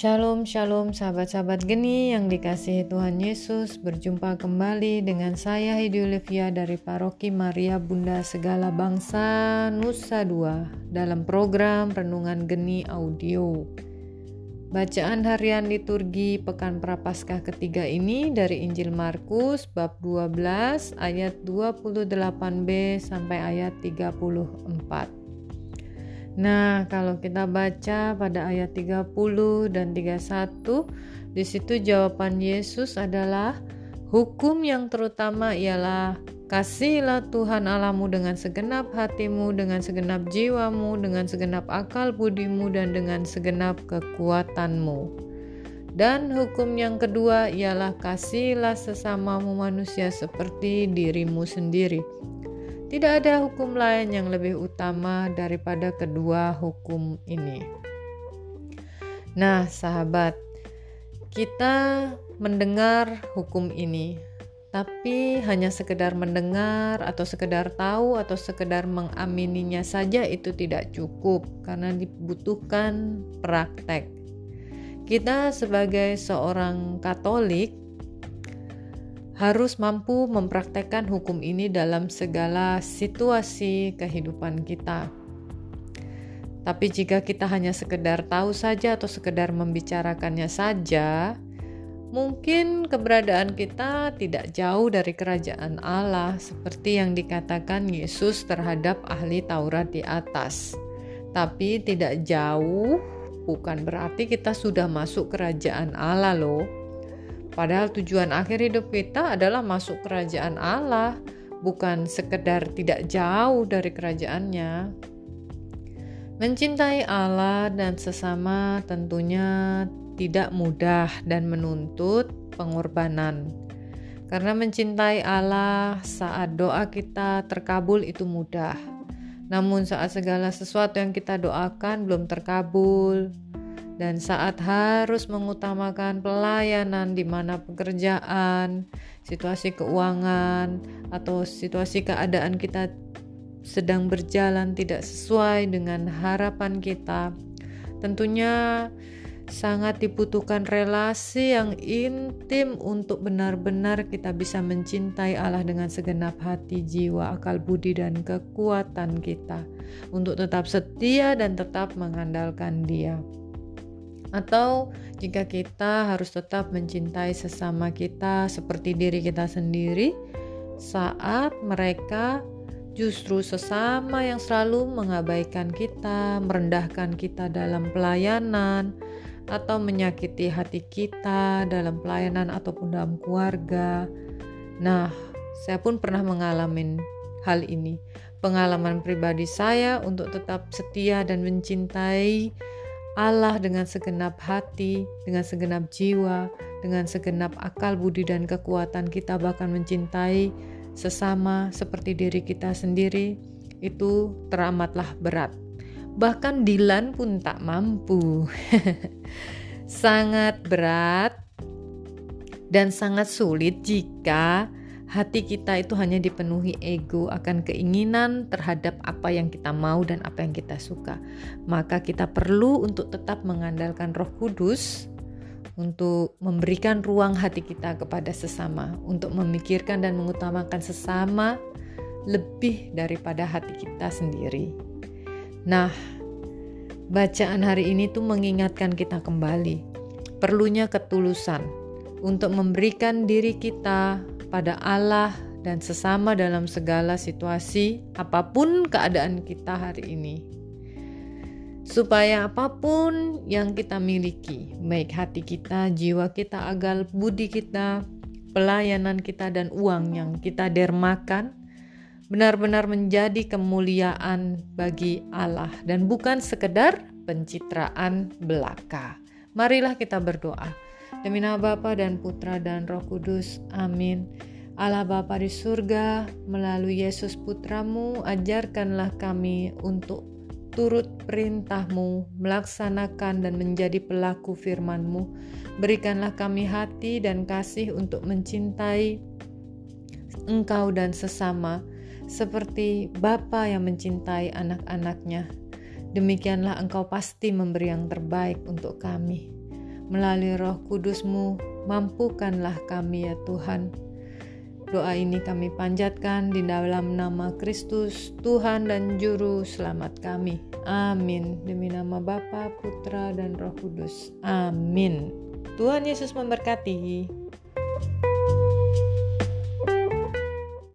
Shalom, shalom sahabat-sahabat geni yang dikasihi Tuhan Yesus. Berjumpa kembali dengan saya Hedi Olivia dari Paroki Maria Bunda Segala Bangsa Nusa Dua Dalam program Renungan Geni Audio. Bacaan harian liturgi Pekan Prapaskah ketiga ini dari Injil Markus bab 12 ayat 28b sampai ayat 34 Nah, kalau kita baca pada ayat 30 dan 31, di situ jawaban Yesus adalah hukum yang terutama ialah Kasihilah Tuhan Allahmu dengan segenap hatimu, dengan segenap jiwamu, dengan segenap akal budimu, dan dengan segenap kekuatanmu. Dan hukum yang kedua ialah kasihilah sesamamu manusia seperti dirimu sendiri. Tidak ada hukum lain yang lebih utama daripada kedua hukum ini. Nah, sahabat, kita mendengar hukum ini, tapi hanya sekedar mendengar atau sekedar tahu atau sekedar mengamininya saja itu tidak cukup karena dibutuhkan praktek. Kita sebagai seorang Katolik harus mampu mempraktekkan hukum ini dalam segala situasi kehidupan kita. Tapi jika kita hanya sekedar tahu saja atau sekedar membicarakannya saja, mungkin keberadaan kita tidak jauh dari kerajaan Allah seperti yang dikatakan Yesus terhadap ahli Taurat di atas. Tapi tidak jauh bukan berarti kita sudah masuk kerajaan Allah loh Padahal tujuan akhir hidup kita adalah masuk kerajaan Allah, bukan sekedar tidak jauh dari kerajaannya. Mencintai Allah dan sesama tentunya tidak mudah dan menuntut pengorbanan. Karena mencintai Allah saat doa kita terkabul itu mudah. Namun saat segala sesuatu yang kita doakan belum terkabul, dan saat harus mengutamakan pelayanan di mana pekerjaan, situasi keuangan, atau situasi keadaan kita sedang berjalan tidak sesuai dengan harapan kita, tentunya sangat dibutuhkan relasi yang intim untuk benar-benar kita bisa mencintai Allah dengan segenap hati, jiwa, akal budi, dan kekuatan kita untuk tetap setia dan tetap mengandalkan Dia atau jika kita harus tetap mencintai sesama kita seperti diri kita sendiri saat mereka justru sesama yang selalu mengabaikan kita, merendahkan kita dalam pelayanan, atau menyakiti hati kita dalam pelayanan ataupun dalam keluarga. Nah, saya pun pernah mengalami hal ini. Pengalaman pribadi saya untuk tetap setia dan mencintai Allah dengan segenap hati, dengan segenap jiwa, dengan segenap akal budi dan kekuatan kita bahkan mencintai sesama seperti diri kita sendiri itu teramatlah berat. Bahkan Dilan pun tak mampu. sangat berat dan sangat sulit jika hati kita itu hanya dipenuhi ego akan keinginan terhadap apa yang kita mau dan apa yang kita suka. Maka kita perlu untuk tetap mengandalkan Roh Kudus untuk memberikan ruang hati kita kepada sesama, untuk memikirkan dan mengutamakan sesama lebih daripada hati kita sendiri. Nah, bacaan hari ini tuh mengingatkan kita kembali perlunya ketulusan untuk memberikan diri kita pada Allah dan sesama dalam segala situasi, apa pun keadaan kita hari ini. Supaya apa pun yang kita miliki, baik hati kita, jiwa kita, agal budi kita, pelayanan kita, dan uang yang kita dermakan, benar-benar menjadi kemuliaan bagi Allah dan bukan sekedar pencitraan belaka. Marilah kita berdoa. Demi nama Bapa dan Putra dan Roh Kudus. Amin. Allah Bapa di surga, melalui Yesus Putramu, ajarkanlah kami untuk turut perintahmu, melaksanakan dan menjadi pelaku firmanmu. Berikanlah kami hati dan kasih untuk mencintai engkau dan sesama, seperti Bapa yang mencintai anak-anaknya. Demikianlah engkau pasti memberi yang terbaik untuk kami. Melalui roh kudusmu, mampukanlah kami ya Tuhan. Doa ini kami panjatkan di dalam nama Kristus, Tuhan dan Juru Selamat kami. Amin. Demi nama Bapa, Putra, dan Roh Kudus. Amin. Tuhan Yesus memberkati.